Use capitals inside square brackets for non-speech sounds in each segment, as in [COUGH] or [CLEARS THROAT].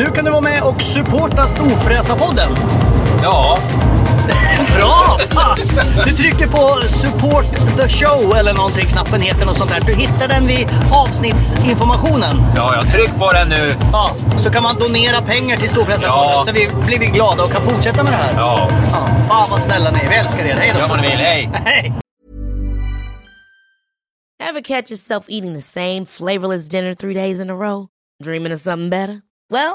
Nu kan du vara med och supporta Storfräsarpodden. Ja, [LAUGHS] Bra! Fan! Du trycker på support the show eller någonting, knappen heter något sånt där. Du hittar den vid avsnittsinformationen. ja, jag tryck på den nu. Ja, så kan man donera pengar till Storfräsarfonden Ja. så vi blir vi glada och kan fortsätta med det här. Ja, Ja, fan vad snälla ni är. Vi älskar er. Hej då! gör vad ni vill. Hej! [LAUGHS] Hej! Ever catch yourself eating the same flavorless dinner three days in a row? Dreaming of something better? Well,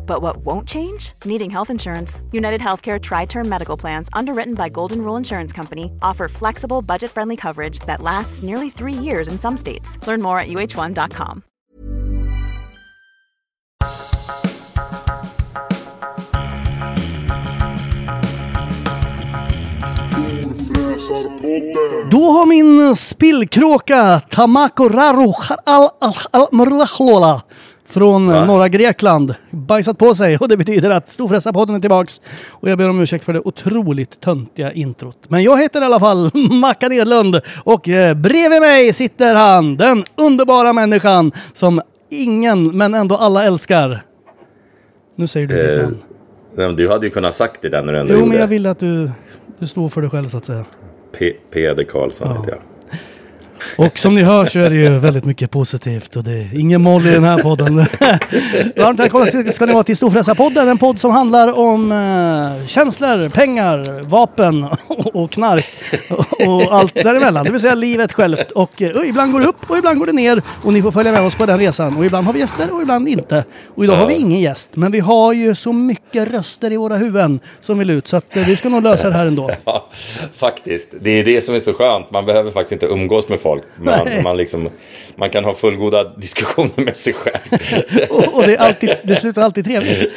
But what won't change? Needing health insurance. United Healthcare Tri Term Medical Plans, underwritten by Golden Rule Insurance Company, offer flexible, budget friendly coverage that lasts nearly three years in some states. Learn more at uh1.com. Då har min spillkråka Tamako Raru al al al Murlachlola från Va? norra Grekland bajsat på sig och det betyder att Storfräsarpodden är tillbaks. Och jag ber om ursäkt för det otroligt töntiga introt. Men jag heter i alla fall [LAUGHS] Mackan Edlund och eh, bredvid mig sitter han, den underbara människan som ingen men ändå alla älskar. Nu säger du ditt Eh, namn. nej, men Du hade ju kunnat sagt det där när du ändå Jo, gjorde men jag vill att du, du står för dig själv så att säga. P- Peder Karlsson Ja. heter jag. Och som ni hör så är det ju väldigt mycket positivt och det är ingen moll i den här podden. [LAUGHS] Varmt välkomna ska ni vara till Storfräsarpodden, en podd som handlar om eh, känslor, pengar, vapen och, [LAUGHS] och knark och, och allt däremellan. Det vill säga livet självt. Och eh, ibland går det upp och ibland går det ner och ni får följa med oss på den resan. Och ibland har vi gäster och ibland inte. Och idag har vi ingen gäst, men vi har ju så mycket röster i våra huvuden som vill ut så att eh, vi ska nog lösa det här ändå. [LAUGHS] Ja, faktiskt. Det är det som är så skönt. Man behöver faktiskt inte umgås med folk. Man, Nej. man, liksom, man kan ha fullgoda diskussioner med sig själv. [LAUGHS] Och, och det, alltid, det slutar alltid trevligt.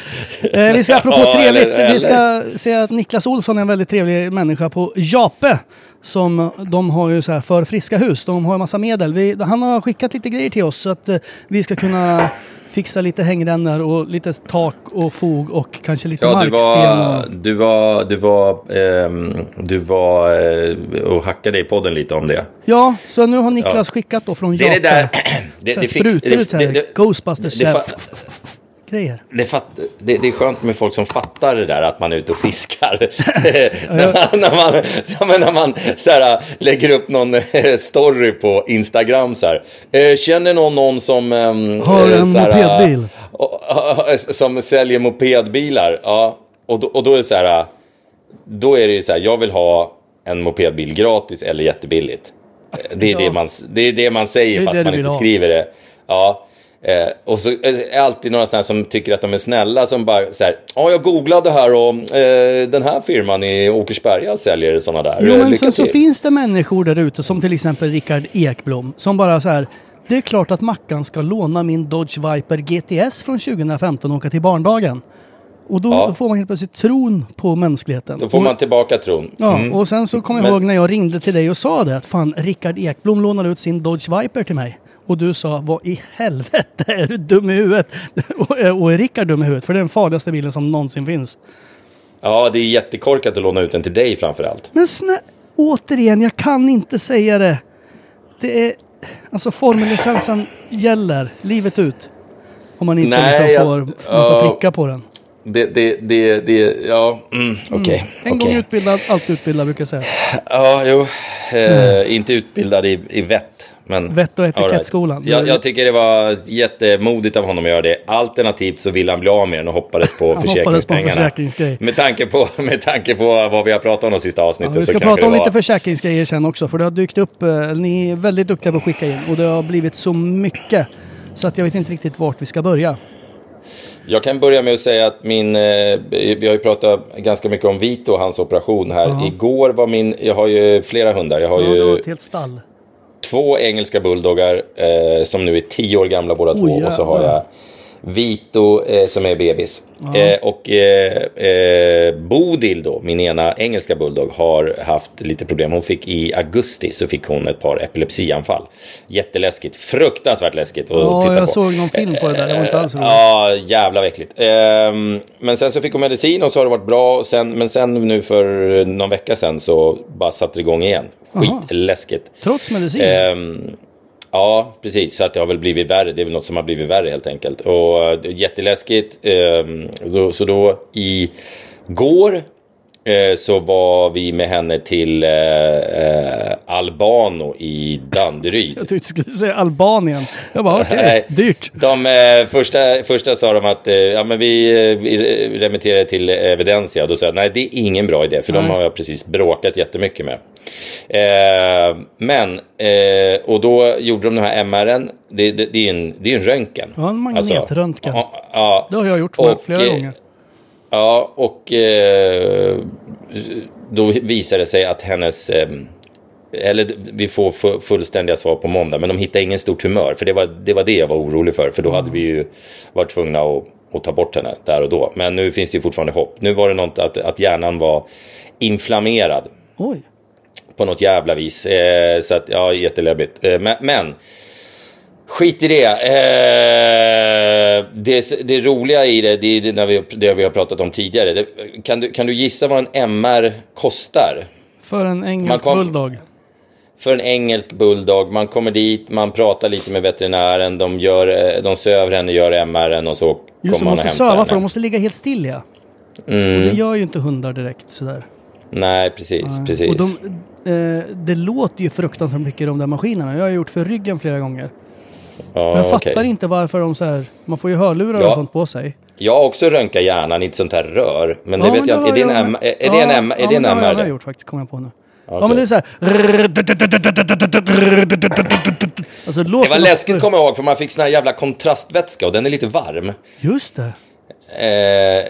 Eh, vi ska apropå Ja, trevligt, eller- vi ska säga att Niklas Olsson är en väldigt trevlig människa på Jape. Som de har ju så här för friska hus, de har en massa medel. Vi, han har skickat lite grejer till oss så att eh, vi ska kunna fixa lite hängrännor och lite tak och fog och kanske lite Ja, du marksten. var, Och, du var, du var, ehm, du var eh, och hackade i podden lite om det. ja, så nu har Niklas Ja. skickat då från Det är det där... [CLEARS THROAT] Det, det, fix, så här, det, Ghostbusters det, fa- grejer. det, fatt, det, det är skönt med folk som fattar det där att man är ute och fiskar. [LAUGHS] när man, när man, ja, men när man så här, lägger upp någon eh, story på Instagram så här. Eh, känner någon någon som... ehm, Har eh, en så här, mopedbil. och- som säljer mopedbilar. Ja, och då, och då är det så här. Då är det ju så här, jag vill ha en mopedbil gratis eller jättebilligt. Eh, Det är, Ja. det, man, det, är det man säger Det fast man inte ha. skriver det. Ja. Eh, och så är det alltid några sådana som tycker att de är snälla som bara så här, ja jag googlade här och eh, den här firman i Åkersberga säljer sådana där. Jo, Eh, men sen så till." finns det människor där ute som till exempel Rickard Ekblom som bara så här. Det är klart att Mackan ska låna min Dodge Viper GTS från 2015 och åka till barndagen. Och då Ja. får man helt plötsligt tron på mänskligheten. Då får man tillbaka tron. Ja, Mm. och sen så kommer jag Men- ihåg när jag ringde till dig och sa det att fan, Rickard Ekblom lånar ut sin Dodge Viper till mig. Och du sa, vad i helvete [LAUGHS] är du dum i huvudet? [LAUGHS] och, är Rickard dum i huvudet? För det är den farligaste bilen som någonsin finns. Ja, det är jättekorkat att låna ut den till dig framför allt. Men snä, återigen, jag kan inte säga det. Det är, alltså formellicensen gäller livet ut. Om man inte Nej, liksom jag- får massa ja. prickar på den. Det, det, det, det ja, mm, okej. En gång okej. utbildad, alltid utbildad brukar jag säga. Ja, jo. Eh, Inte utbildad i, i vett. Men, Vett och etikettskolan. Jag, jag tycker det var jättemodigt av honom att göra det. Alternativt så ville han bli av med den och hoppades på [LAUGHS] Han hoppades på försäkringspengarna. Med tanke, på, [LAUGHS] med tanke på vad vi har pratat om de sista Ja, avsnitten. vi så ska prata om var... lite försäkringsgrejer sen också för det har dykt upp, eh, ni är väldigt duktiga på att skicka in och det har blivit så mycket så att jag vet inte riktigt vart vi ska börja. Jag kan börja med att säga att min, eh, vi har ju pratat ganska mycket om Vito och hans operation här. Ja. Igår var min, jag har ju flera hundar. Jag har Ja, ju ett helt stall. Två engelska bulldoggar eh, som nu är tio år gamla båda två. Och så har jävlar. jag Vito eh, som är bebis. Eh, och eh, eh, Bodil då, min ena engelska bulldog, har haft lite problem. Hon fick i augusti så fick hon ett par epilepsianfall. Jätteläskigt, fruktansvärt läskigt att Ja, titta jag på. såg någon film på det där. Det var inte alls roligt. Ja, jävla äckligt. Ehm, men sen så fick hon medicin och så har det varit bra. Och sen, men sen nu för någon vecka sen så bara satte det igång igen. Skitläskigt. Trots medicin. Ja, precis. Så att det har väl blivit värre. Det är väl något som har blivit värre helt enkelt. Och eh, jätteläskigt. Ehm, så då i går så var vi med henne till eh, eh, Albano i Danderyd. Jag tyckte du skulle säga Albanien. Jag bara okej, Nej. dyrt. De eh, första, första sa de att eh, ja, men vi, eh, vi remitterar till Evidensia. Och då sa jag nej, det är ingen bra idé. För de Nej. har jag precis bråkat jättemycket med. Eh, men, eh, och då gjorde de den här MR'n. Det, det, det är en, det är en röntgen. Ja, en magnetröntgen. ja, ja, Det har jag gjort för flera eh, gånger. Ja, och eh, då visade det sig att hennes... Eh, eller vi får fu- fullständiga svar på måndag, men de hittade ingen stor tumör. För det var, det var det jag var orolig för, för då hade vi ju varit tvungna att, att ta bort henne där och då. Men nu finns det ju fortfarande hopp. Nu var det något att, att hjärnan var inflammerad Oj. på något jävla vis. Eh, så att, ja, jätteläbbigt. Eh, men, men skit i det. Eh, det. Det roliga i det, det är när vi, det vi har pratat om tidigare. Det, kan, du, kan du gissa vad en MR kostar? För en engelsk kom- bulldog. För en engelsk bulldog, man kommer dit, man pratar lite med veterinären, de, gör, eh, de söver henne, gör MR'n och så Just kommer man och hämtar söva henne. för de måste ligga helt still ja. Och det gör ju inte hundar direkt sådär. Nej, precis, precis. Och de, eh, det låter ju fruktansvärt mycket i de där maskinerna. Jag har gjort för ryggen flera gånger. Ja, Men jag fattar inte varför de så här... Man får ju hörlurar Ja. och sånt på sig. Jag har också röntgat hjärnan i ett sånt här rör. Men det Ja, vet jag inte. Är det en jag M- med. är är det en M- är Ja, det en det har jag MR? gjort faktiskt, kommer jag på nu. Ja Okej. men det är så här... Alltså, det, Det var läskigt kommer jag ihåg för man fick sån här jävla kontrastvätska och den är lite varm. Just det. Eh,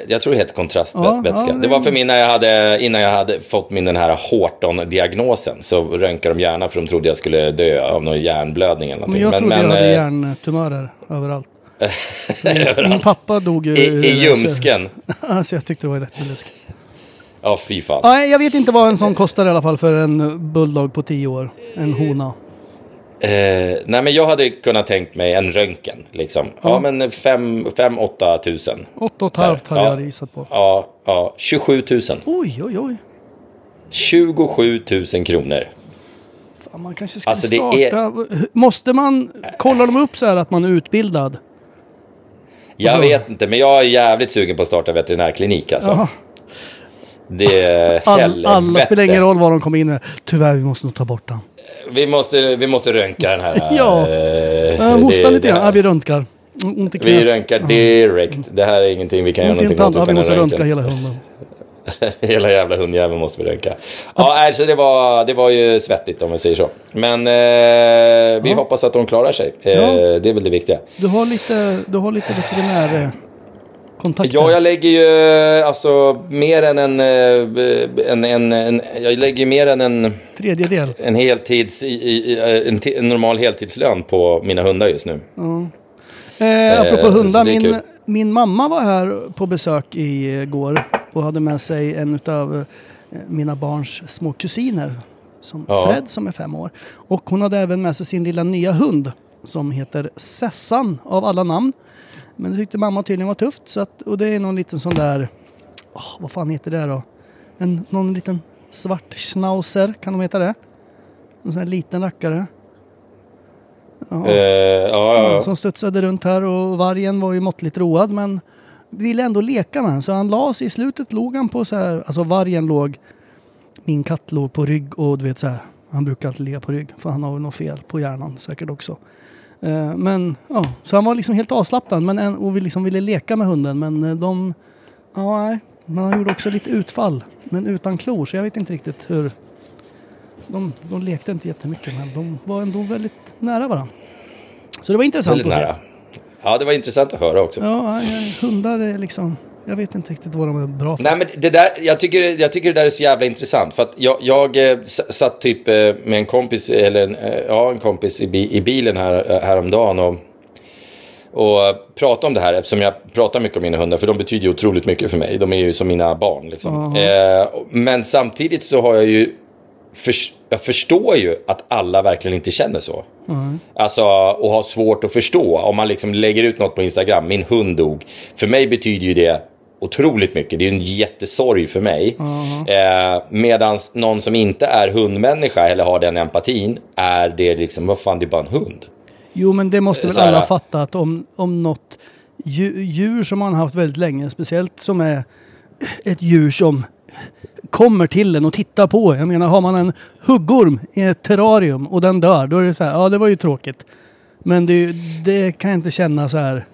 jag tror det heter kontrastvätska. Ja, ja, det var för mig när jag hade, innan jag hade fått min den här Horton-diagnosen. Så röntgade de gärna för de trodde jag skulle dö av någon hjärnblödning eller Men någonting. jag trodde jag hade eh, hjärntumörer överallt. [LAUGHS] Min pappa dog ju... I, i ljumsken. [LAUGHS] Alltså jag tyckte det var rätt läskigt. Ja, fy fan. Nej, jag vet inte vad en sån kostar i alla fall för en bulldog på 10 år. En hona. Eh, nej, men jag hade kunnat tänkt mig en röntgen. Liksom. Ja, men 5-8 tusen. 8 Så här, 500 hade ja. jag gissat på. Ja, ja, 27 000. Oj, oj, oj. 27 000 kronor. Fan, man kanske skulle Alltså, det starta... är- Måste man... Kollar de upp så här att man är utbildad? Jag så- vet inte, men jag är jävligt sugen på att starta veterinärklinik alltså. Jaha. Det är All, alla spelar ingen roll vad de kommer in med. Tyvärr, vi måste nog ta bort den. Vi måste, vi måste röntga den här. [LAUGHS] Ja. eh, hosta lite grann. Ja, vi röntgar. Ont i knät. Vi röntgar direkt. Det här är ingenting vi kan göra Ont någonting åt. Ja, vi måste röntga hela hunden. [LAUGHS] Hela jävla hundjäveln måste vi röntga. Ja, alltså det var, det var ju svettigt om vi säger så. Men eh, vi hoppas att de klarar sig. Eh, Ja. Det är väl det viktiga. Du har lite, du har lite veterinär... Kontakter. Ja, jag lägger ju alltså mer än en, eh, en, en, en jag lägger mer än en, Tredjedel. en heltids, i, en, en normal heltidslön på mina hundar just nu. Eh, apropå så hundar, min, min mamma var här på besök igår och hade med sig en av mina barns små kusiner. Som Ja. Fred som är fem år. Och hon hade även med sig sin lilla nya hund som heter Sessan av alla namn. Men det tyckte mamma tydligen var tufft. Så att, och det är någon liten sån där, åh, vad fan heter det då? En, någon liten svart schnauzer, kan de heta det? En sån här liten rackare. Ja. Eh, ja, ja. Som studsade runt här och vargen var ju måttligt road men ville ändå leka med den. Så han la sig i slutet, låg han på så här, alltså vargen låg, min katt låg på rygg och du vet så här. Han brukar alltid ligga på rygg för han har väl något fel på hjärnan säkert också. Eh, men ja, så han var liksom helt avslappnad men en, och vi liksom ville leka med hunden men eh, de, ja nej. Men han gjorde också lite utfall men utan klor så jag vet inte riktigt hur. De, de lekte inte jättemycket men de var ändå väldigt nära varandra. Så det var intressant Väldigt att se. nära. Ja, det var intressant att höra också. Ja, nej, hundar är liksom, jag vet inte riktigt vad de är bra för. Nej, men det där, jag, tycker, jag tycker det där är så jävla intressant. För att jag, jag eh, satt typ eh, med en kompis, eller en, eh, ja, en kompis i, i bilen här, häromdagen och, och pratade om det här eftersom jag pratar mycket om mina hundar. För de betyder otroligt mycket för mig. De är ju som mina barn. Liksom. Eh, men samtidigt så har jag ju förs- jag förstår ju att alla verkligen inte känner så. Alltså, och har svårt att förstå. Om man liksom lägger ut något på Instagram, min hund dog. För mig betyder ju det otroligt mycket. Det är en jättesorg för mig. Eh, Medan någon som inte är hundmänniska eller har den empatin är det liksom, vad fan, det är bara en hund. Jo, men det måste väl Så här- alla fatta att om, om något djur, som man har haft väldigt länge, speciellt som är ett djur som kommer till en och tittar på. Jag menar, har man en huggorm i ett terrarium och den dör, då är det så här, ja det var ju tråkigt. Men det, det kan jag inte känna så här.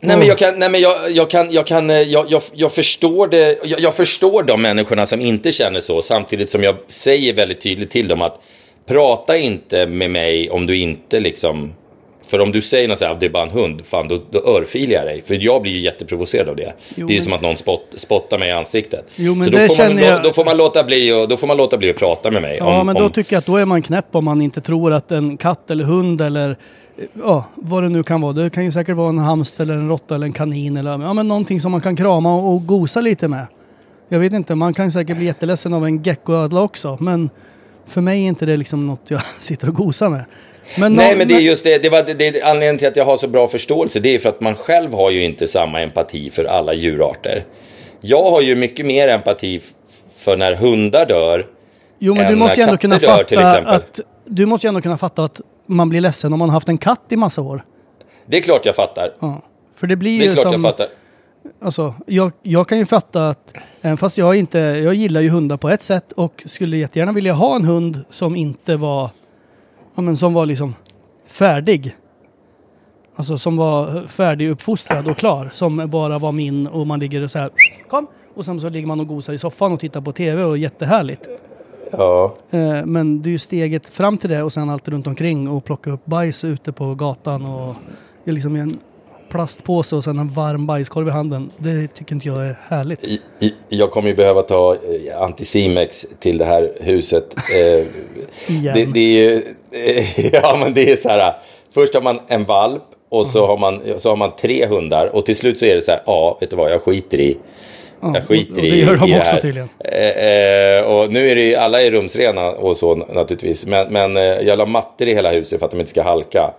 Nej men jag kan, nej, men jag, jag kan, jag kan, eh, jag, jag, jag förstår det, jag, jag förstår de människorna som inte känner så, samtidigt som jag säger väldigt tydligt till dem att prata inte med mig om du inte liksom, för om du säger något så här, det är bara en hund, fan då, då örfilar jag dig, för jag blir ju jätteprovocerad av det. Jo, det är ju men- som att någon spott, spottar mig i ansiktet. Jo, men så då det får, man, känner jag- då, då får man låta bli och, då får man låta bli att prata med mig. Ja, om, men då om, tycker jag att då är man knäpp om man inte tror att en katt eller hund eller ja, vad det nu kan vara. Det kan ju säkert vara en hamster eller en råtta eller en kanin eller ja, men någonting som man kan krama och, och gosa lite med. Jag vet inte, man kan säkert bli jätteledsen av en geckoödla också, men för mig är inte det liksom något jag [LAUGHS] sitter och gosar med. Men Nej, men det är just det. Det, var, det, det anledningen till att jag har så bra förståelse. Det är för att man själv har ju inte samma empati för alla djurarter. Jag har ju mycket mer empati för när hundar dör. Jo, men du måste när ändå kunna till fatta exempel. att du måste ju ändå kunna fatta att man blir ledsen om man har haft en katt i massa år. Det är klart jag fattar. Ja. För det blir Det är ju klart som... jag fattar. Alltså, jag, jag kan ju fatta att, även fast jag inte, jag gillar ju hundar på ett sätt och skulle jättegärna vilja ha en hund som inte var, ja men som var liksom färdig. Alltså som var färdiguppfostrad och klar. Som bara var min och man ligger och så här, kom! Och sen så ligger man och gosar i soffan och tittar på TV och jättehärligt. Ja. Eh, Men det är ju steget fram till det och sen allt runt omkring och plocka upp bajs ute på gatan och liksom en plastpåse och sen en varm bajskorv i handen. Det tycker inte jag är härligt. I- i- Jag kommer ju behöva ta eh, Anticimex till det här huset. Eh, [LAUGHS] Igen. det, det är ju, eh, [LAUGHS] ja men det är så här. Först har man en valp och så har man, så har man tre hundar och till slut så är det så här, ja vet du vad, jag skiter i. Ja, Jag skiter och, och i det gör de också här. tydligen. Eh, eh, och nu är det ju, alla är rumsrena och så naturligtvis. Men, men eh, jag la mattor i hela huset för att de inte ska halka.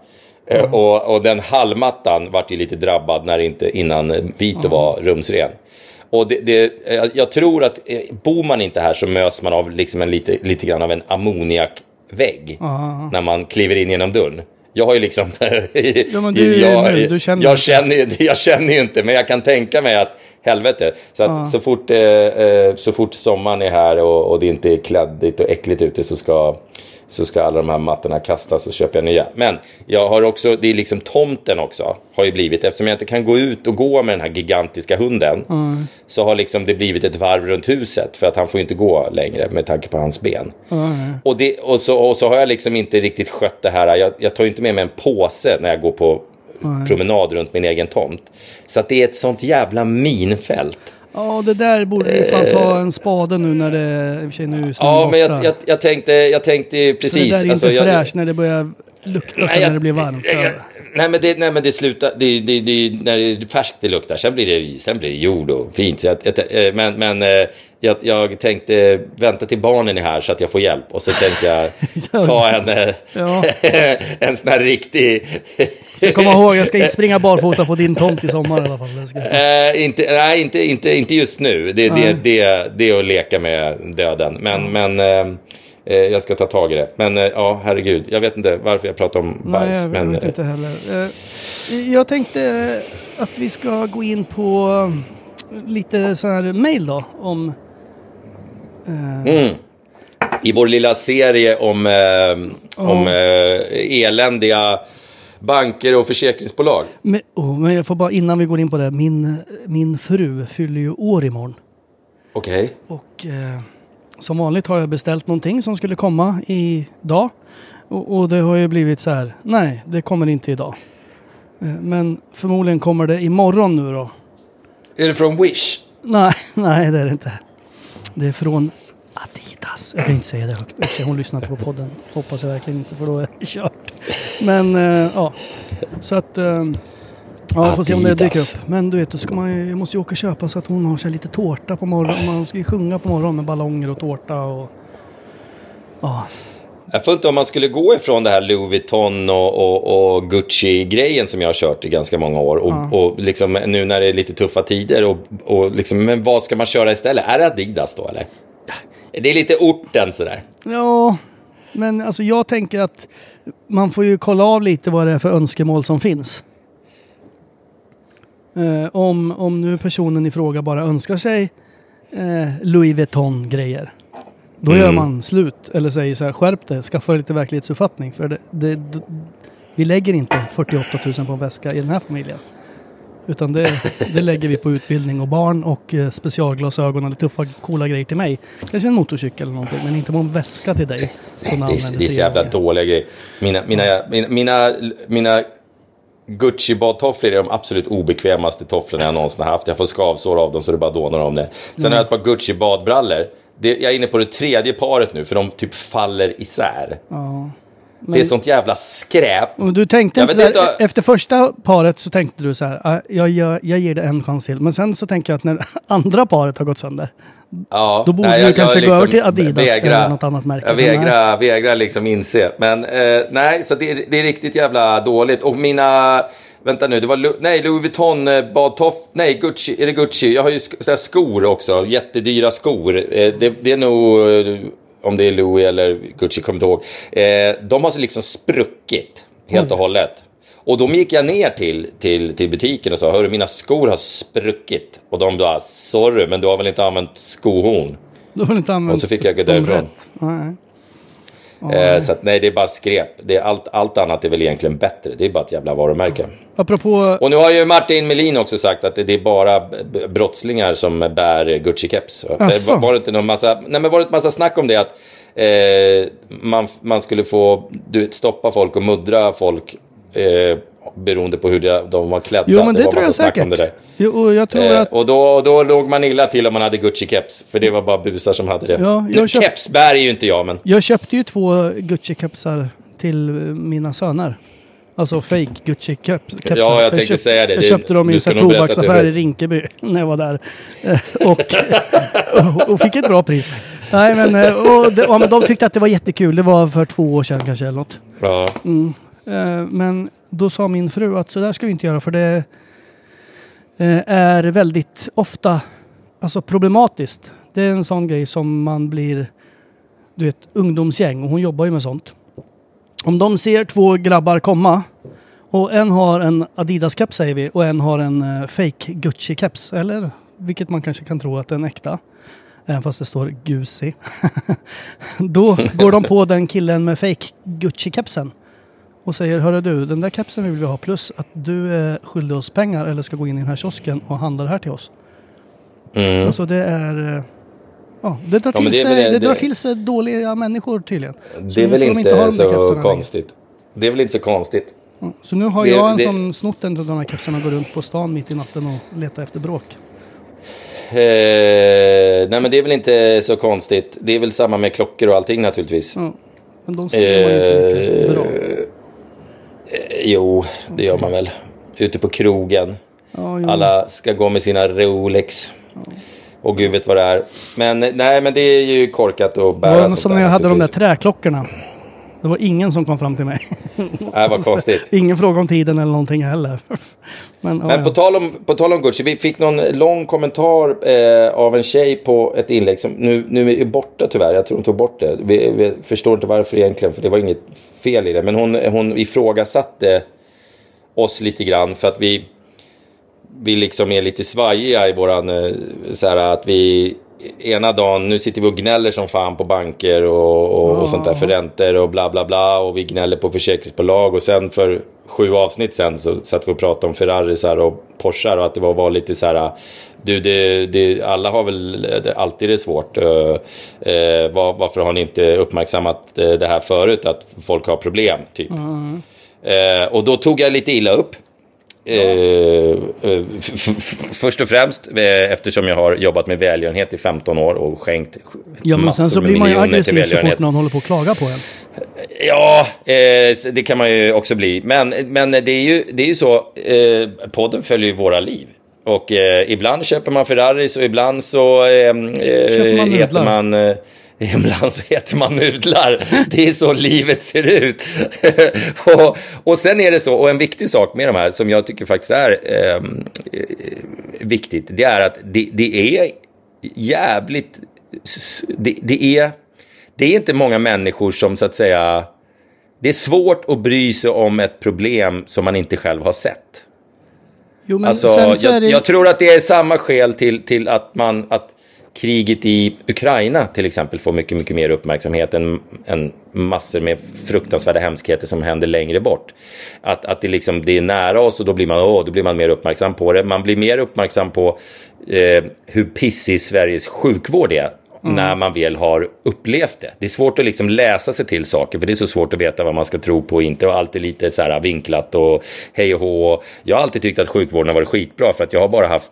Eh, och, och den hallmattan vart ju lite drabbad när inte, innan Vito var rumsren. Och det, det, jag, jag tror att eh, bor man inte här så möts man av liksom en lite, lite grann av en ammoniakvägg. När man kliver in genom dörren. Jag har ju liksom... Ja, men [LAUGHS] du är ju jag, nu, du känner jag, inte. känner, ju- jag känner ju inte, men jag kan tänka mig att helvete. Så, att, så, fort, eh, eh, så fort sommaren är här och, och det inte är kladdigt och äckligt ute så ska, så ska alla de här mattorna kastas och köper jag nya. Men jag har också, det är liksom tomten också, har ju blivit, eftersom jag inte kan gå ut och gå med den här gigantiska hunden, så har liksom det blivit ett varv runt huset, för att han får inte gå längre med tanke på hans ben. Och, det, och, så, och så har jag liksom inte riktigt skött det här, jag, jag tar ju inte med mig en påse när jag går på promenad runt min egen tomt. Så att det är ett sånt jävla minfält. Ja, det där borde du fan ta en spade nu när det... I och för sig nu är Eh. Ja, men jag, jag, jag tänkte, jag tänkte Så precis. det där är ju alltså, inte jag- fräscht när det börjar lukta sen jag- när det blir varmt. jag- Nej men det, nej, men det slutar, det, det, det, när det är färskt det luktar, sen blir det, sen blir det jord och fint. Jag, jag, eh, men men eh, jag, jag tänkte vänta till barnen är här så att jag får hjälp. Och så tänkte jag [LAUGHS] ta en, Ja. [LAUGHS] en sån här riktig... Så kom ihåg, jag ska inte springa barfota på din tomt i sommar i alla fall. [LAUGHS] Eh, inte, nej, inte, inte, inte just nu. Det, det, det, det är att leka med döden. Men, men eh, jag ska ta tag i det. Men eh, ja, herregud. Jag vet inte varför jag pratar om bajs. Nej, jag vet, men, vet inte heller. Eh, Jag tänkte eh, att vi ska gå in på eh, lite så här mail då om... eh, Mm. I vår lilla serie om, om eh, eländiga banker och försäkringsbolag. Men, oh, men jag får bara innan vi går in på det. Min, min fru fyller ju år imorgon. Okej. Och eh, som vanligt har jag beställt någonting som skulle komma idag. Och, och det har ju blivit så här. Nej, det kommer inte idag. Eh, men förmodligen kommer det imorgon nu då. Är det från Wish? Nej, [LAUGHS] nej det är det inte. Det är från Adidas. Jag kan inte säga det högt. Hon lyssnar inte på podden. Hoppas jag verkligen inte för då är det kört. Men eh, ja, så att... Eh, ja, får se om det dyker upp. Men du vet, då ska man jag måste ju åka och köpa så att hon har lite tårta på morgonen. Man ska ju sjunga på morgonen med ballonger och tårta och... Ja, Jag får inte om man skulle gå ifrån det här Louis Vuitton och, och, och Gucci-grejen som jag har kört i ganska många år. Och, och liksom nu när det är lite tuffa tider. Och, och liksom, men vad ska man köra istället? Är det Adidas då eller? Det är lite orten sådär. Ja, men alltså jag tänker att man får ju kolla av lite vad det är för önskemål som finns. Eh, om, om nu personen i fråga bara önskar sig eh, Louis Vuitton-grejer. Då gör man slut. Eller säger så här, skärp dig, skaffa lite verklighetsuppfattning. För det, det, d- vi lägger inte 48 000 på en väska i den här familjen. Utan det, det lägger vi på utbildning och barn och eh, specialglasögon eller tuffa coola grejer till mig. Kanske en motorcykel eller någonting, men inte på en väska till dig. du Det är, det är så jävla dåliga grejer. Mina, mina, mina, mina, mina Gucci-badtofflor är de absolut obekvämaste tofflorna jag någonsin har haft. Jag får skavsår av dem så det bara dånar om det. Sen Mm. har jag ett par Gucci-badbrallor. Det, jag är inne på det tredje paret nu för de typ faller isär. Det är sånt jävla skräp. Och du tänkte inte inte- efter första paret så tänkte du så här, "Ah, jag, jag, jag ger det en chans till. Men sen så tänker jag att när [LAUGHS] andra paret har gått sönder, Ja, Då borde nej, du jag- kanske jag gå över till Adidas vägra- eller något annat märke. Jag Men vägrar, vägrar liksom inse. Men eh, nej, så det, är- det är riktigt jävla dåligt. Och mina, vänta nu, det var Lu- nej, Louis Vuitton eh, badtoff, nej, Gucci, är det Gucci? Jag har ju sk- skor också, jättedyra skor. Eh, det, det är nog, eh, om det är Louis eller Gucci, kommer inte ihåg. Eh, de har liksom spruckit helt och hållet. Och då gick jag ner till, till, till butiken och sa, hörru mina skor har spruckit. Och de bara, sorry, men du har väl inte använt skohorn? då har du inte använt Och så fick jag gå därifrån. Nej. Eh, så att, nej, det är bara skräp. Det är allt, allt annat är väl egentligen bättre. Det är bara ett jävla varumärke. Apropå, Och nu har ju Martin Melin också sagt att det, det är bara brottslingar som bär Gucci-keps. Eh, Asså? Var, var det inte någon massa, nej, men var det inte massa snack om det att eh, man, man skulle få du, vet, stoppa folk och muddra folk eh, beroende på hur de, de var klädda. jo men det, var tror jag om säkert. det där. Jo, och jag tror Eh, att, och då, då låg man illa till om man hade Gucci-keps. För det var bara busar som hade det. Ja, jag köpt- Keps bär ju inte jag, men... jag köpte ju två Gucci-kepsar till mina söner. Alltså fake Gucci-kepsar. Ja, jag tänkte säga det. Jag Det- köpte dem i en det är tobaksaffär i. Rinkeby [LAUGHS] när jag var där. Eh, Och, och, [LAUGHS] och fick ett bra pris. Nej men, eh, och det, ja, men de tyckte att det var jättekul. Det var för två år sedan kanske eller något. Ja. Eh, Men då sa min fru att så där ska vi inte göra för det eh, är väldigt ofta alltså problematiskt. Det är en sån grej som man blir, du vet, ungdomsgäng och hon jobbar ju med sånt. Om de ser två grabbar komma och en har en Adidas-keps säger vi och en har en eh, fake Gucci-keps. Eller vilket man kanske kan tro att den är en äkta. Även fast det står Gucci. [LAUGHS] Då går de på den killen med fake Gucci-kepsen och säger Hörru du, den där kepsen vill vi ha plus att du är skyldig oss pengar eller ska gå in i den här kiosken och handla det här till oss. Mm. Alltså det är... eh, Ja, det drar, Ja, till, det sig, det, det- drar till sig dåliga människor tydligen. Så Det är väl inte, så längre. konstigt. Det är väl inte så konstigt. Så nu har Det- jag en det- sån snott en av de här kepsarna och går runt på stan mitt i natten och letar efter bråk. Eh, nej, men det är väl inte så konstigt. Det är väl samma med klockor och allting naturligtvis. Ja. Men de ser man ju inte mycket bra. Eh, jo, det gör man väl. Ute på krogen. Ja. Alla ska gå med sina Rolex. Och gud vet vad det är. Men nej, men det är ju korkat att bära var sånt som när jag hade de där träklockorna. Det var ingen som kom fram till mig. Nej, [LAUGHS] vad konstigt. Ingen fråga om tiden eller någonting heller. [LAUGHS] Men, ja, Men på ja. tal, om, på tal om Gucci, vi fick någon lång kommentar eh, av en tjej på ett inlägg som nu, nu är borta tyvärr. Jag tror hon tog bort det. Vi, vi förstår inte varför egentligen, för det var inget fel i det. Men hon, hon ifrågasatte oss lite grann för att vi, vi liksom är lite svajiga i våran, eh, så här att vi ena dagen, nu sitter vi och gnäller som fan på banker och, och, och sånt där för räntor och bla bla bla. Och vi gnäller på försäkringsbolag. Och sen för sju avsnitt sen så satt vi och pratade om Ferrarisar och Porschar och att det var, var lite så här. Du, det, det, alla har väl alltid det svårt. Uh, uh, var, varför har ni inte uppmärksammat uh, det här förut? Att folk har problem, typ. Mm. och då tog jag lite illa upp. Eh, först och främst eh, eftersom jag har jobbat med välgörenhet i 15 år och skänkt Ja, men sen så blir man ju aggressiv så fort någon håller på att klaga på en. Ja, eh, det kan man ju också bli. Men, men det, är ju, det är ju så, eh, podden följer ju våra liv. Och eh, ibland köper man Ferraris och ibland så eh, man heter man... Ibland så heter man nudlar. Det är så livet ser ut. [LAUGHS] och, och sen är det så, och en viktig sak med de här som jag tycker faktiskt är eh, viktigt, det är att det, det är jävligt, det, det, är, det är inte många människor som så att säga, det är svårt att bry sig om ett problem som man inte själv har sett. Jo, men alltså, jag, det... jag, tror att det är samma skäl till, till att man, att kriget i Ukraina till exempel får mycket, mycket mer uppmärksamhet än, än massor med fruktansvärda hemskheter som händer längre bort. Att, att det, liksom, det är nära oss och då blir, man, åh, då blir man mer uppmärksam på det. Man blir mer uppmärksam på eh, hur pissig Sveriges sjukvård är. Mm. när man väl har upplevt det. Det är svårt att liksom läsa sig till saker, för det är så svårt att veta vad man ska tro på och inte. Och alltid lite så här vinklat och hej och hå. Jag har alltid tyckt att sjukvården har varit skitbra, för att jag har bara haft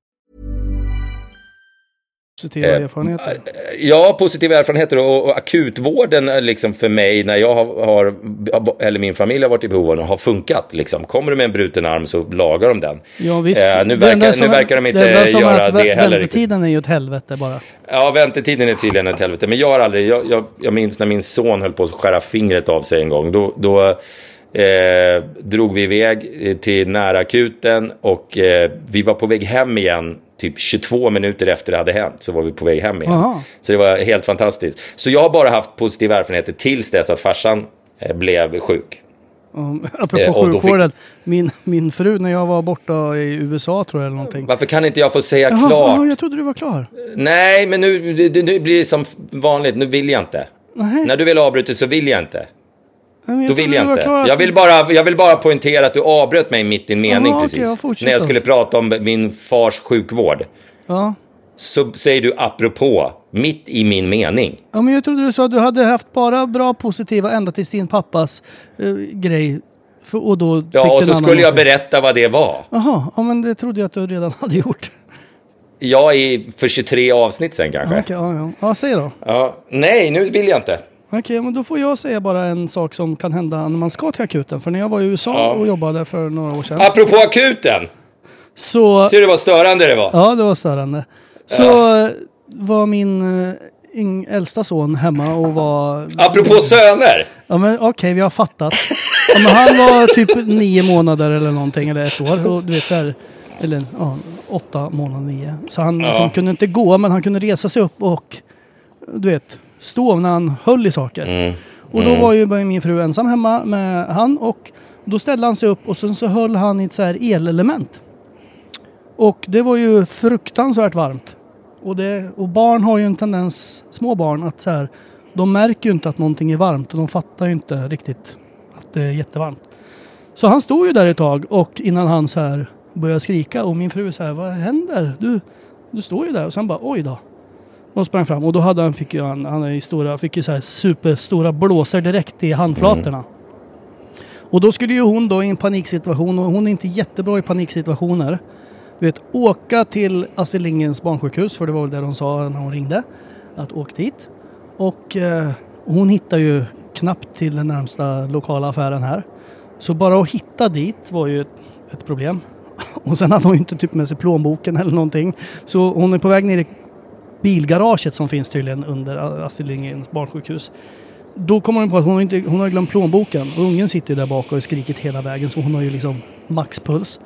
Positiva eh, erfarenheter? Ja, positiva erfarenheter och, och akutvården liksom för mig när jag har, har, eller min familj har varit i behov av den, har funkat. Liksom. Kommer du med en bruten arm så lagar de den. Ja, visst. Eh, nu, verkar, nu verkar de inte göra det heller. Väntetiden är ju ett helvete bara. Ja, väntetiden är tydligen ett helvete. Men jag har aldrig, jag, jag, jag minns när min son höll på att skära fingret av sig en gång. Då, då eh, drog vi iväg till närakuten och eh, vi var på väg hem igen typ 22 minuter efter det hade hänt så var vi på väg hem igen. Aha. Så det var helt fantastiskt. Så jag har bara haft positiva erfarenheter tills dess att farsan eh, blev sjuk. Um, apropå eh, sjukvården, fick... min, min fru när jag var borta i USA tror jag eller någonting. Varför kan inte jag få säga Jaha, klart? Ja, jag trodde du var klar. Nej, men nu, nu, nu blir det som vanligt, nu vill jag inte. Nej. När du vill avbryta så vill jag inte. Jag Då vill jag inte. Jag vill, bara, jag vill bara poängtera att du avbröt mig mitt i en mening Aha, precis. Okay, när jag skulle prata om min fars sjukvård. Ja. Så säger du apropå, mitt i min mening. Ja, men jag trodde du sa att du hade haft bara bra positiva ända tills din pappas uh, grej För, och då Ja, och så skulle jag berätta vad det var. Jaha, ja, men det trodde jag att du redan [LAUGHS] hade gjort. Ja, i, för 23 avsnitt sen kanske. Okej, ja, ja. ja, säg då. Ja, nej, nu vill jag inte. Okej, men då får jag säga bara en sak som kan hända när man ska till akuten. För när jag var i USA Ja. och jobbade för några år sedan. Apropå akuten! Så... Ser du vad störande det var? Ja, det var störande. Så eh, var min eh, äldsta son hemma och var... Apropå söner! Ja men okej, vi har fattat. Ja, men han var typ nio månader eller någonting, eller ett år. Och du vet så här, eller ja, åtta månader, nio. Så han liksom kunde inte gå, men han kunde resa sig upp och du vet, stå när han höll i saker. Mm. Och då var ju min fru ensam hemma med han och då ställde han sig upp och sen så höll han i ett så här elelement. Och det var ju fruktansvärt varmt. Och, det, och barn har ju en tendens, små barn, att så här, de märker ju inte att någonting är varmt och de fattar ju inte riktigt att det är jättevarmt. Så han stod ju där ett tag och innan han så här började skrika och min fru så här, vad händer? Du, du står ju där och sen bara oj då. Och sprang fram och då hade han, fick ju han, han är ju stora, fick ju så här superstora blåsor direkt i handflatorna. Och då skulle ju hon då i en paniksituation, och hon är inte jättebra i paniksituationer. Du vet, åka till Astrid Lindgrens barnsjukhus, för det var väl det de sa när hon ringde. Att åk dit. Och eh, hon hittar ju knappt till den närmsta lokala affären här. Så bara att hitta dit var ju ett, ett problem. [LAUGHS] Och sen hade hon ju inte typ med sig plånboken eller någonting. Så hon är på väg ner i bilgaraget som finns tydligen under Astrid Lindgrens barnsjukhus. Då kommer hon på att hon har, inte, hon har glömt plånboken och ungen sitter ju där bak och har skrikit hela vägen så hon har ju liksom maxpuls.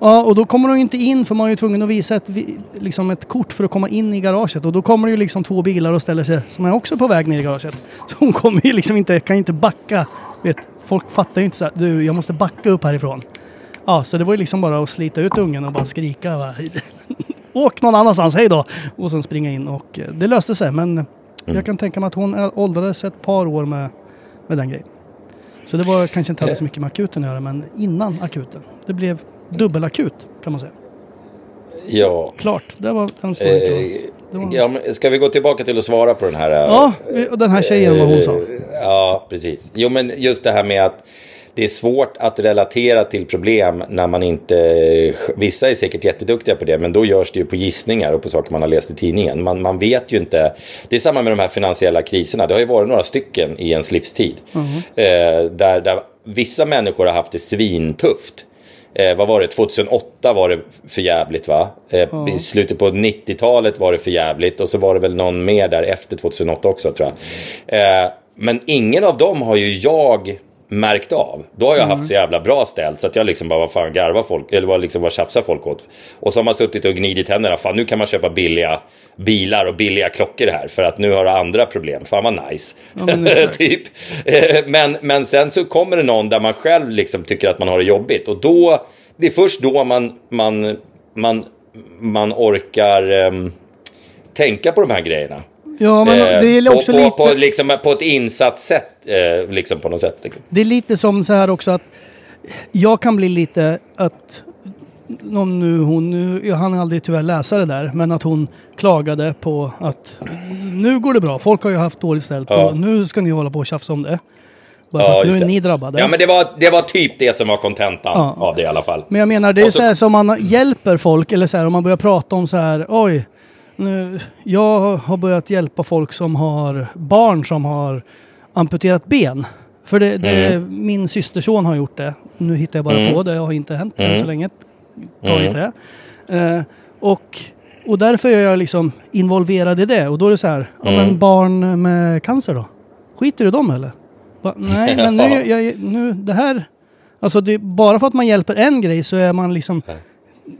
Ja, och då kommer hon ju inte in för man är ju tvungen att visa ett, liksom ett kort för att komma in i garaget och då kommer det ju liksom två bilar och ställer sig som är också på väg ner i garaget. Så hon kommer ju liksom inte, kan ju inte backa. Vet, folk fattar ju inte så här, du jag måste backa upp härifrån. Ja, så det var ju liksom bara att slita ut ungen och bara skrika. Va? [LAUGHS] Åk någon annanstans, hej då! Och sen springa in och eh, det löste sig men jag kan tänka mig att hon är- åldrades ett par år med, med den grejen. Så det var kanske inte hade så mycket med akuten att göra men innan akuten. Det blev dubbelakut kan man säga. Ja. Klart, det var den. Eh, var- ja, men ska vi gå tillbaka till att svara på den här? eh, Ja, och den här tjejen vad hon sa. Eh, Ja, precis. Jo, men just det här med att det är svårt att relatera till problem när man inte... Vissa är säkert jätteduktiga på det, men då görs det ju på gissningar och på saker man har läst i tidningen. Man, man vet ju inte... Det är samma med de här finansiella kriserna. Det har ju varit några stycken i ens livstid. Eh, där, där vissa människor har haft det svintufft. Eh, vad var det? 2008 var det för jävligt va? Eh, I slutet på 90-talet var det för jävligt och så var det väl någon mer där efter 2008 också tror jag. Eh, men ingen av dem har ju jag märkt av. Då har jag haft så jävla bra ställt så att jag liksom bara, vad fan garvar folk, eller vad liksom, vad tjafsar folk åt? Och så har man suttit och gnidit händerna, fan nu kan man köpa billiga bilar och billiga klockor här för att nu har du andra problem, fan vad nice. men exakt. [LAUGHS] typ. Eh, Men, men sen så kommer det någon där man själv liksom tycker att man har det jobbigt och då, det är först då man, man, man, man orkar ehm, tänka på de här grejerna. Ja, men Eh, det är också på, lite... på, liksom, på ett insatt sätt, eh, liksom på något sätt. Liksom. Det är lite som så här också att jag kan bli lite att om nu hon, nu, jag hann aldrig tyvärr läsa det där, men att hon klagade på att nu går det bra, folk har ju haft dåligt ställt Ja. och nu ska ni hålla på och tjafsa om det. Bara Ja, nu är det. ni drabbade. Ja, men det var, det var typ det som var kontentan Ja. av det i alla fall. Men jag menar, det är så- så här som man hjälper folk, eller så här om man börjar prata om så här, oj, nu, jag har börjat hjälpa folk som har barn som har amputerat ben. För det, det, Mm. min systerson har gjort det. Nu hittar jag bara på det, det har inte hänt än Mm. så länge. Ta i trä. Eh, och, och därför är jag liksom involverad i det. Och då är det så här, ja, Mm. men barn med cancer då? Skiter du i dem eller? Ba, nej, men nu, [LAUGHS] jag, nu, det här... Alltså det, bara för att man hjälper en grej så är man liksom...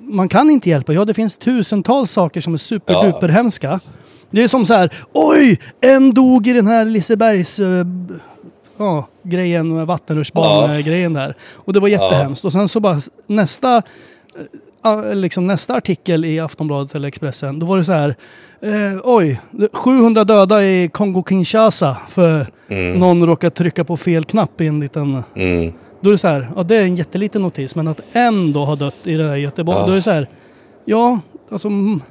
Man kan inte hjälpa. Ja, det finns tusentals saker som är superduper hemska. Det är som så här, oj! En dog i den här Lisebergs... b- Ja, grejen, vattenrutschbana-grejen där. Och det var jättehemskt. Och sen så bara nästa... eh, Liksom nästa artikel i Aftonbladet eller Expressen, då var det så här. Eh, oj, 700 döda i Kongo-Kinshasa för någon råkade trycka på fel knapp i en liten... Mm. Då är det så här, ja det är en jätteliten notis, men att en då har dött i det här Göteborg, Ja. då är det så här, ja, alltså mm,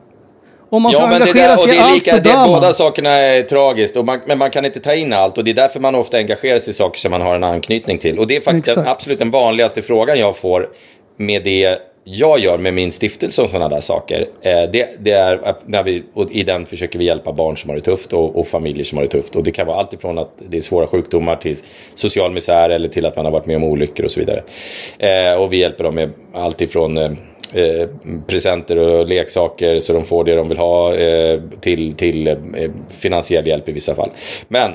Om man Ja, ska men det, engagera där, sig i är allt lika, så dör båda man. sakerna är tragiskt, och man, men man kan inte ta in allt. Och det är därför man ofta engagerar sig i saker som man har en anknytning till. Och det är faktiskt den, absolut den vanligaste frågan jag får med det jag gör med min stiftelse och sådana där saker. Eh, det, det är att när vi, och i den försöker vi hjälpa barn som har det tufft och, och familjer som har det tufft. Och det kan vara allt ifrån att det är svåra sjukdomar till social misär eller till att man har varit med om olyckor och så vidare. Eh, och vi hjälper dem med allt ifrån eh, eh, presenter och leksaker så de får det de vill ha eh, till, till eh, finansiell hjälp i vissa fall. Men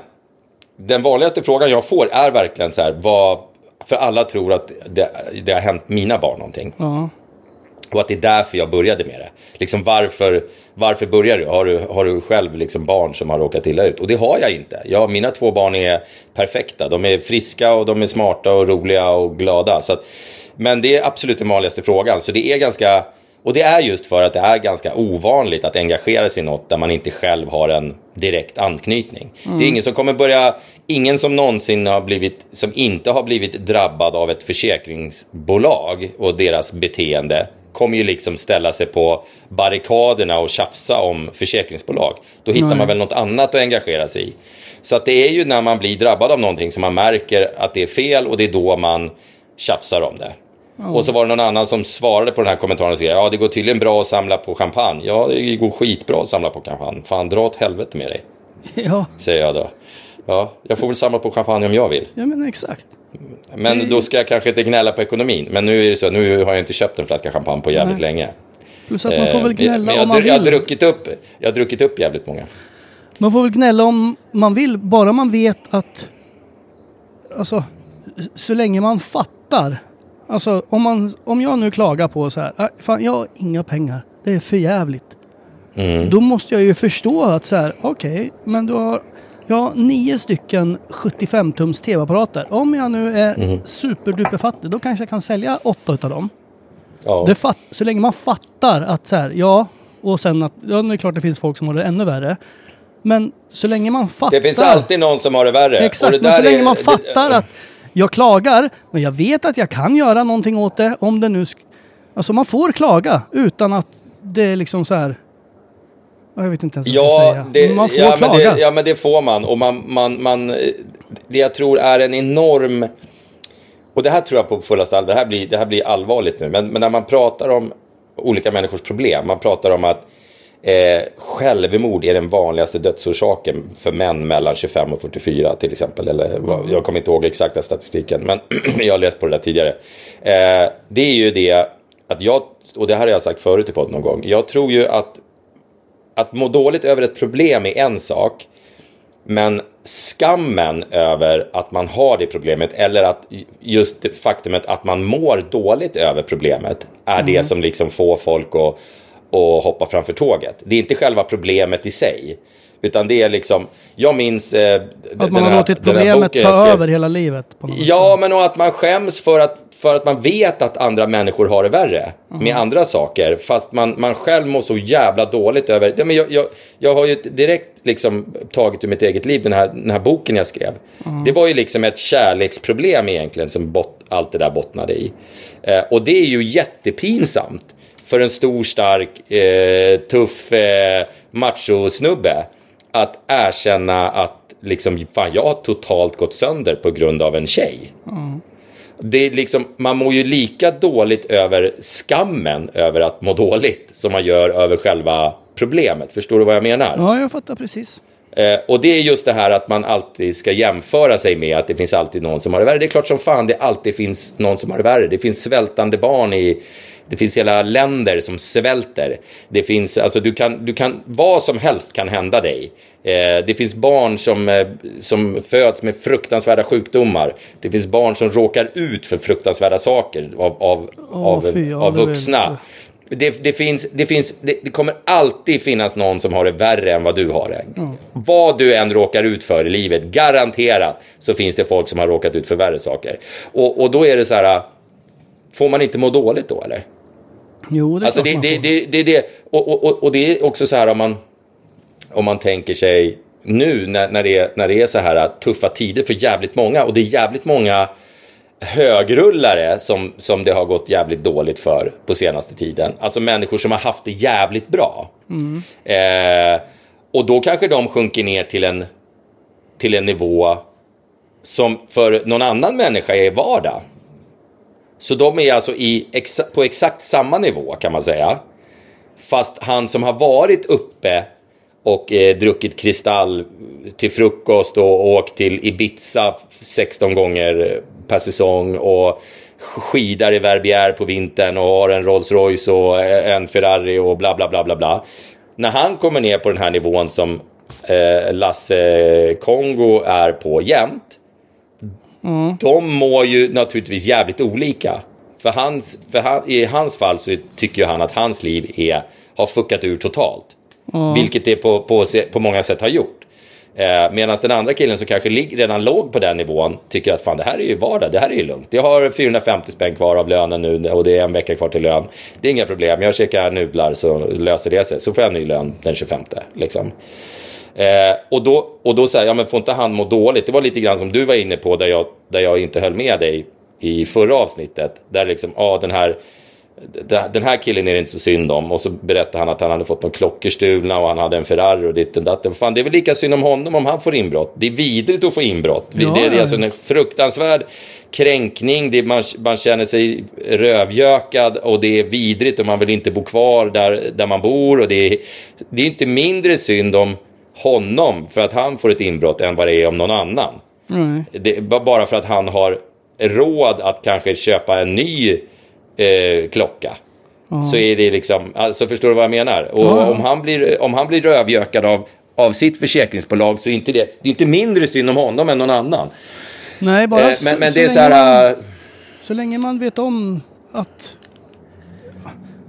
den vanligaste frågan jag får är verkligen så här, vad, för alla tror att det, det har hänt mina barn någonting. Ja. Och att det är därför jag började med det. Liksom varför, varför började du? Har, du? har du själv liksom barn som har råkat illa ut? Och det har jag inte. Jag, mina två barn är perfekta. De är friska och de är smarta och roliga och glada. Så att, men det är absolut den vanligaste frågan. Så det är ganska... Och det är just för att det är ganska ovanligt att engagera sig i något där man inte själv har en direkt anknytning. Det är ingen som kommer börja, ingen som någonsin har blivit, som inte har blivit drabbad av ett försäkringsbolag och deras beteende kommer ju liksom ställa sig på barrikaderna och tjafsa om försäkringsbolag. Då hittar man väl något annat att engagera sig i. Så att det är ju när man blir drabbad av någonting som man märker att det är fel och det är då man tjafsar om det. Och så var det någon annan som svarade på den här kommentaren och skrev ja det går tydligen bra att samla på champagne. Ja det går skitbra att samla på champagne. Fan dra åt helvete med dig, [LAUGHS] Ja, säger jag då. Ja, jag får väl samla på champagne om jag vill. ja men exakt. Men då ska jag kanske inte gnälla på ekonomin. Men nu är det så, nu har jag inte köpt en flaska champagne på jävligt Nej. länge. Plus att man får Eh, väl gnälla men jag, om man jag, har vill. druckit upp, jag har druckit upp jävligt många. Man får väl gnälla om man vill, bara man vet att... Alltså, så länge man fattar. Alltså, om, man, om jag nu klagar på så här, "Ah, fan jag har inga pengar, det är för jävligt. Mm. Då måste jag ju förstå att så här, okej, men du har... Jag har nio stycken 75-tums tv-apparater. Om jag nu är Mm. superduperfattig, då kanske jag kan sälja åtta utav dem. Ja. Det fat, så länge man fattar att så här, ja, och sen att, ja, det är klart det finns folk som har det ännu värre. Men så länge man fattar. Det finns alltid någon som har det värre. Exakt, det men så länge är- man det- fattar att jag klagar, men jag vet att jag kan göra någonting åt det om det nu... Alltså man får klaga utan att det är liksom så här... Jag vet inte ens vad jag ska Ja, säga. det, man får ja, men klaga. det, ja, men det får man. Och man, man, man, det jag tror är en enorm... Och det här tror jag på fullaste allvar, det här blir, det här blir allvarligt nu. Men, men när man pratar om olika människors problem, man pratar om att eh, självmord är den vanligaste dödsorsaken för män mellan 25 och 44 till exempel. Eller, vad- Jag kommer inte ihåg exakta statistiken, men [CLEARS THROAT] jag har läst på det där tidigare. Eh, det är ju det att jag, och det här har jag sagt förut i podden någon gång, jag tror ju att att må dåligt över ett problem är en sak. Men skammen över att man har det problemet eller att just det faktumet att man mår dåligt över problemet är det som liksom får folk att, att hoppa framför tåget. Det är inte själva problemet i sig. Utan det är liksom, jag minns... Eh, att man har låtit problemet ta över hela livet. Ja, men och att man skäms för att, för att man vet att andra människor har det värre med andra saker. Fast man, man själv mår så jävla dåligt över... Ja, men jag, jag, jag har ju direkt liksom tagit ur mitt eget liv den här, den här boken jag skrev. Det var ju liksom ett kärleksproblem egentligen som bot, allt det där bottnade i. Eh, och det är ju jättepinsamt för en stor, stark, eh, tuff eh, machosnubbe att erkänna att liksom, fan, jag har totalt gått sönder på grund av en tjej. Det är liksom, man mår ju lika dåligt över skammen över att må dåligt som man gör över själva problemet. Förstår du vad jag menar? Ja, jag fattar precis. Eh, och det är just det här att man alltid ska jämföra sig med att det finns alltid någon som har det värre. Det är klart som fan det alltid finns någon som har det värre. Det finns svältande barn i... Det finns hela länder som svälter. Det finns, alltså du kan, du kan, vad som helst kan hända dig. Eh, det finns barn som, eh, som föds med fruktansvärda sjukdomar. Det finns barn som råkar ut för fruktansvärda saker av, av, av, fy, av vuxna. Det, det, finns, det, finns, det, det kommer alltid finnas någon som har det värre än vad du har det. Vad du än råkar ut för i livet, garanterat så finns det folk som har råkat ut för värre saker. Och, och då är det så här, får man inte må dåligt då eller? Jo, det är Alltså det, det, det, det, det, och, och, och, och det är också så här om man, om man tänker sig nu när, när, det, är- när det är så här tuffa tider för jävligt många och det är jävligt många högrullare som, som det har gått jävligt dåligt för på senaste tiden. Alltså människor som har haft det jävligt bra. Eh, och då kanske de sjunker ner till en, till en nivå som för någon annan människa är vardag. Så de är alltså i, exa, på exakt samma nivå kan man säga. Fast han som har varit uppe och eh, druckit kristall till frukost och åkt till Ibiza 16 gånger per säsong och skidar i Verbier på vintern och har en Rolls Royce och eh, en Ferrari och bla bla bla bla bla. När han kommer ner på den här nivån som eh, Lasse Kongo är på jämt. De mår ju naturligtvis jävligt olika. För, hans, för han, i hans fall så tycker han att hans liv är, har fuckat ur totalt. Vilket det på, på, på många sätt har gjort. Eh, Medan den andra killen som kanske lig, redan låg på den nivån tycker att fan det här är ju vardag, det här är ju lugnt. Jag har 450 spänn kvar av lönen nu och det är en vecka kvar till lön. Det är inga problem, jag käkar nudlar så löser det sig. Så får jag en ny lön den 25. Liksom. Eh, och då, och då säger jag, men får inte han må dåligt? Det var lite grann som du var inne på där jag, där jag inte höll med dig i förra avsnittet. Där liksom, ja den här den här killen är det inte så synd om. Och så berättade han att han hade fått någon klockor stulna och han hade en Ferrari och ditt och datt. Fan, det är väl lika synd om honom om han får inbrott. Det är vidrigt att få inbrott. Ja, det, det är ja. alltså en fruktansvärd kränkning. Det är, man, man känner sig rövjökad och det är vidrigt och man vill inte bo kvar där, där man bor. Och det är, det är inte mindre synd om honom för att han får ett inbrott än vad det är om någon annan. Det, bara för att han har råd att kanske köpa en ny eh, klocka. Så är det liksom, alltså förstår du vad jag menar? Och Ja. om, han blir, om han blir rövjökad av, av sitt försäkringsbolag så är inte det, det är inte mindre synd om honom än någon annan. Nej, bara Eh, så, men, men så det är så länge man- här... Så länge man vet om att...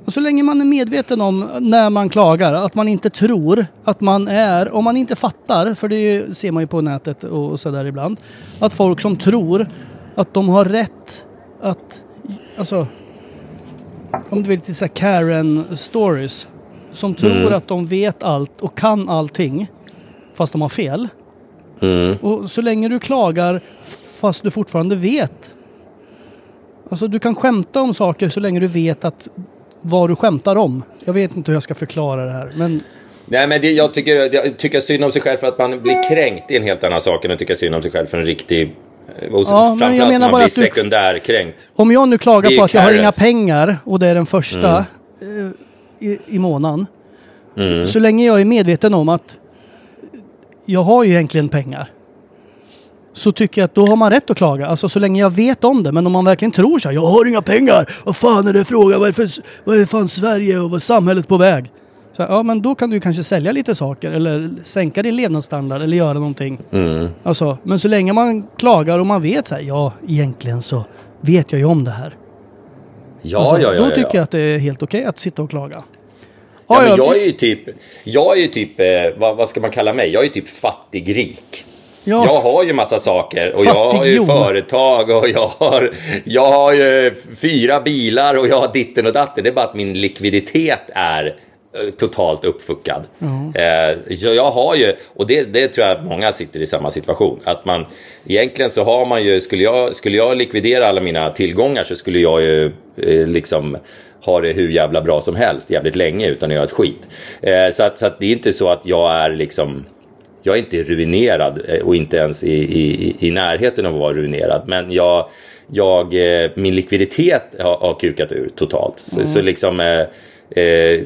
Och så länge man är medveten om när man klagar, att man inte tror att man är, om man inte fattar, för det ser man ju på nätet och sådär ibland, att folk som tror att de har rätt att, alltså, om du vill lite såhär Karen-stories, som tror Mm. att de vet allt och kan allting, fast de har fel. mm. Och så länge du klagar fast du fortfarande vet. Alltså du kan skämta om saker så länge du vet att vad du skämtar om. Jag vet inte hur jag ska förklara det här. Men Nej, men det, jag tycker, jag tycker synd om sig själv för att man blir kränkt är en helt annan sak än att tycka synd om sig själv för en riktig... Och Ja, men jag menar man bara blir att sekundärkränkt. om jag nu klagar på att jag har inga pengar och det är den första eh, i, i månaden. Så länge jag är medveten om att jag har ju egentligen pengar. Så tycker jag att då har man rätt att klaga. Alltså så länge jag vet om det. Men om man verkligen tror så här, jag har inga pengar. Vad fan är det frågan? Vad är, för, vad är fan Sverige och vad är samhället på väg? Så här, ja men då kan du kanske sälja lite saker eller sänka din levnadsstandard eller göra någonting. Alltså, men så länge man klagar och man vet så här, ja egentligen så vet jag ju om det här. Ja, Alltså, ja, ja. då ja, tycker ja. jag att det är helt okej att sitta och klaga. Ja, men ja, jag är ju typ, jag är ju typ, eh, vad, vad ska man kalla mig? Jag är ju typ fattig-rik. Ja, Jag har ju massa saker och jag har Fattig ju Jon. företag och jag har, jag har ju fyra bilar och jag har ditten och datten. Det är bara att min likviditet är eh, totalt uppfuckad. Eh, så jag har ju, och det, det tror jag att många sitter i samma situation. Att man, egentligen så har man ju, skulle jag, skulle jag likvidera alla mina tillgångar så skulle jag ju eh, liksom ha det hur jävla bra som helst jävligt länge utan att göra ett skit. Så, att, så att det är inte så att jag är liksom jag är inte ruinerad eh, och inte ens i, i, i närheten av att vara ruinerad. Men jag, jag, eh, min likviditet har, har kukat ur totalt. Så, så liksom... Eh, eh,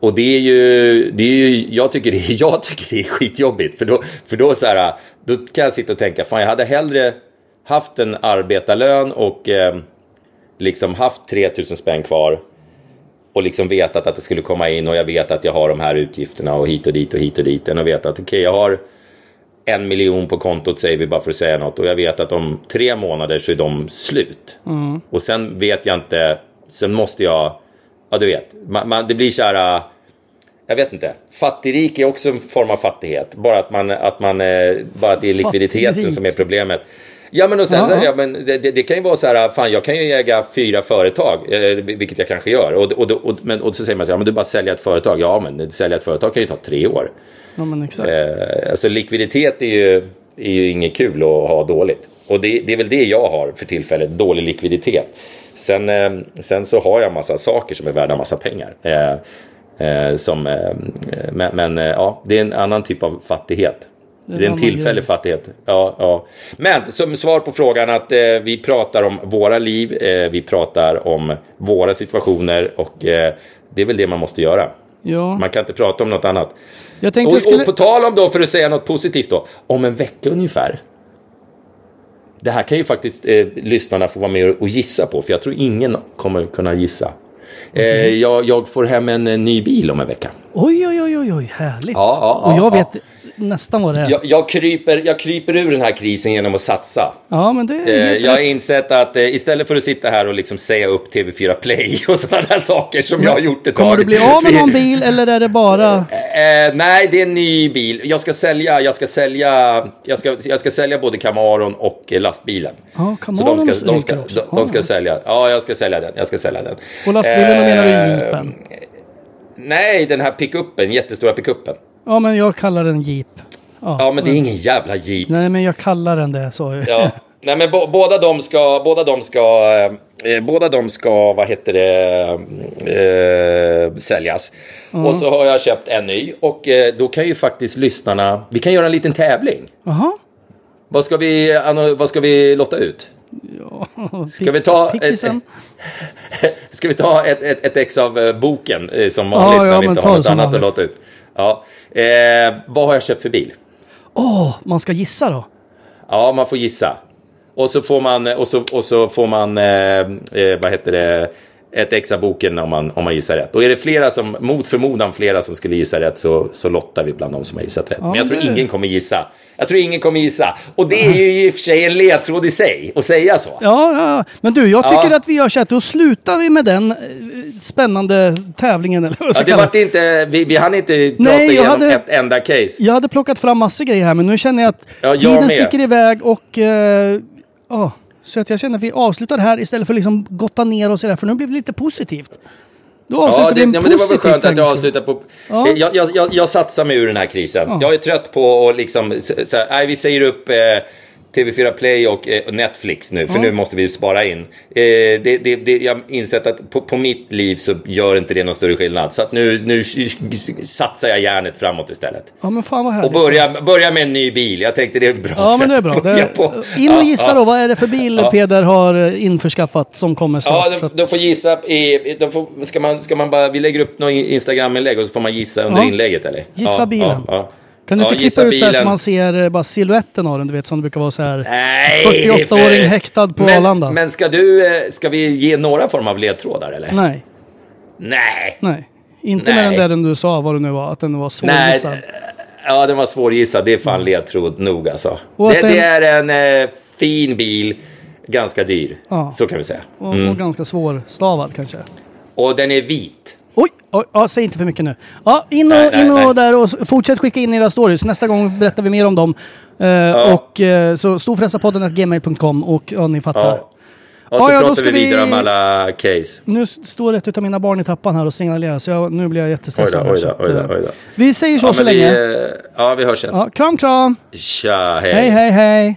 och det är ju, det är ju jag, tycker det är, [LAUGHS] jag tycker det är skitjobbigt. För då, för då, så här, då kan jag sitta och tänka, fan jag hade hellre haft en arbetarlön och eh, liksom haft 3000 spänn kvar och liksom vetat att det skulle komma in och jag vet att jag har de här utgifterna och hit och dit och hit och dit. Att veta att okej, jag har en miljon på kontot säger vi bara för att säga något och jag vet att om tre månader så är de slut. Och sen vet jag inte, sen måste jag, ja du vet, man, man, det blir så här, jag vet inte, fattigrik är också en form av fattighet. Bara att man, att man, eh, bara att det är likviditeten Fattigrik. som är problemet. Ja men och sen, Ja, så, ja. ja, men det, det, det kan ju vara så här, fan jag kan ju äga fyra företag, eh, vilket jag kanske gör. Och, och, och, men, och så säger man så här, ja, men du bara sälja ett företag. Ja men sälja ett företag kan ju ta tre år. ja men exakt. Eh, alltså likviditet är ju, är ju inget kul att ha dåligt. Och det, det är väl det jag har för tillfället, dålig likviditet. Sen, eh, sen så har jag massa saker som är värda massa pengar. Eh, eh, som, eh, men men eh, ja, det är en annan typ av fattighet. Det är en tillfällig grej. fattighet. Ja, ja. Men som svar på frågan att eh, vi pratar om våra liv, eh, vi pratar om våra situationer och eh, det är väl det man måste göra. Ja. Man kan inte prata om något annat. Jag tänkte Och, jag skulle... och på tal om då, för att säga något positivt då, om en vecka ungefär. Det här kan ju faktiskt eh, lyssnarna få vara med och gissa på, för jag tror ingen kommer kunna gissa. Eh, jag, jag får hem en, ny bil om en vecka. Oj, oj, oj, oj, härligt. Ja, ja, och jag ja, vet nästan vad det är. Jag, jag, kryper, jag kryper ur den här krisen genom att satsa. Ja, men det är Eh, jag har insett att eh, istället för att sitta här och liksom säga upp TV4 Play [LAUGHS] och sådana där saker som jag har gjort ett Kommer tag. du bli av med någon [LAUGHS] bil eller är det bara... Eh, nej, det är en ny bil. Jag ska sälja, jag ska sälja, jag ska, jag ska sälja både Camaron och eh, lastbilen. Ja, Så Camaron de ska, de ska, också. de, de ska Ja. sälja. Ja, jag ska sälja den. Jag ska sälja den. Och lastbilen, då menar du Eh, jeepen? Nej, den här pickuppen, jättestora pickuppen. Ja, men jag kallar den jeep. Ja, men det är ingen jävla jeep. Nej, men jag kallar den det, sa jag. Ja. Nej, men bo, båda de ska, båda de ska, eh, båda de ska, vad heter det, eh, säljas. Och så har jag köpt en ny och eh, då kan ju faktiskt lyssnarna, vi kan göra en liten tävling. Jaha. Vad ska vi, vad ska vi lotta ut? Ska vi ta ett, [LAUGHS] ska vi ta ett, ett, ett ex av eh, boken eh, som vanligt Ja, ja, när vi inte har något annat att låta ut? Ja. Eh, vad har jag köpt för bil? Åh, man ska gissa då. Ja, man får gissa. Och så får man, och så, och så får man eh, eh, vad heter det, ett ex av boken om man, om man gissar rätt. Och är det flera som, mot förmodan flera som skulle gissa rätt så, så lottar vi bland de som har gissat rätt. Men jag tror ingen kommer gissa. Jag tror ingen kommer gissa. Och det är ju i och för sig en ledtråd i sig, att säga så. Ja, ja. Men du, jag tycker Ja. att vi gör så här, då slutar vi med den eh, spännande tävlingen. Eller vad Ja, det vart inte, vi, vi hann inte prata Nej, igenom hade- ett enda case. Jag hade plockat fram massor grejer här, men nu känner jag att Ja, jag tiden med. sticker iväg och... eh, Ja, så att jag känner att vi avslutar här istället för liksom gotta ner oss i det här, för nu blir det lite positivt. Då avslutar Ja, det, vi en ja, men det var väl skönt att jag tanke. avslutar på... Ja. Jag, jag, jag, jag satsar mig ur den här krisen. Jag är trött på att liksom... Så här, nej, vi säger upp eh, TV4 Play och eh, Netflix nu, för nu måste vi spara in. Eh, det, det, det, jag har insett att på, på mitt liv så gör inte det någon större skillnad. Så att nu, nu satsar jag järnet framåt istället. Ja, men fan vad Och härligt. börja, börja med en ny bil. Jag tänkte det är ett bra Ja, sätt men det är bra. att börja på. in och Ja, gissa ja. då, vad är det för bil Peder har eh, införskaffat som kommer snart? Ja, de, de får gissa i... De får, ska, man, ska man bara... Vi lägger upp något Instagram-inlägg och så får man gissa under Ja. inlägget, eller? Gissa ja, bilen. Kan du Ja, inte klippa ut så här så man ser eh, bara siluetten av den, du vet som det brukar vara så här. Nej, det är 48-åring för- häktad på men, Arlanda. Men ska du... eh, Ska vi ge några form av ledtrådar, eller? Nej, Nej. nej. Inte Nej. med den där den du sa, vad det nu var, att den var Nej. svårgissad. Ja, den var svårgissad. Det är fan ledtråd nog, alltså. Mm. Och Det, den- det är en eh, fin bil. Ganska dyr. Ja. Så kan vi säga. Och, Mm. och ganska svårstavad kanske. Och den är vit. Oj, oj ja, säg inte för mycket nu. Ja, in och, Nej, nej, in och nej. där och fortsätt skicka in era stories. Nästa gång berättar vi mer om dem. Eh, Och eh, så storfräsarpodden.gmail.com och ja, ni fattar. Ja. Och Ja, så ja, då pratar ska vi vidare vi- om alla case. Nu står ett av mina barn i trappan här och signalerar så jag, nu blir jag jättestressad. oj då, oj då, eh, oj då. Vi säger så Ja, så men vi, länge. eh, ja, vi hörs sen. Ja, kram kram! Tja, hej. Hej hej hej!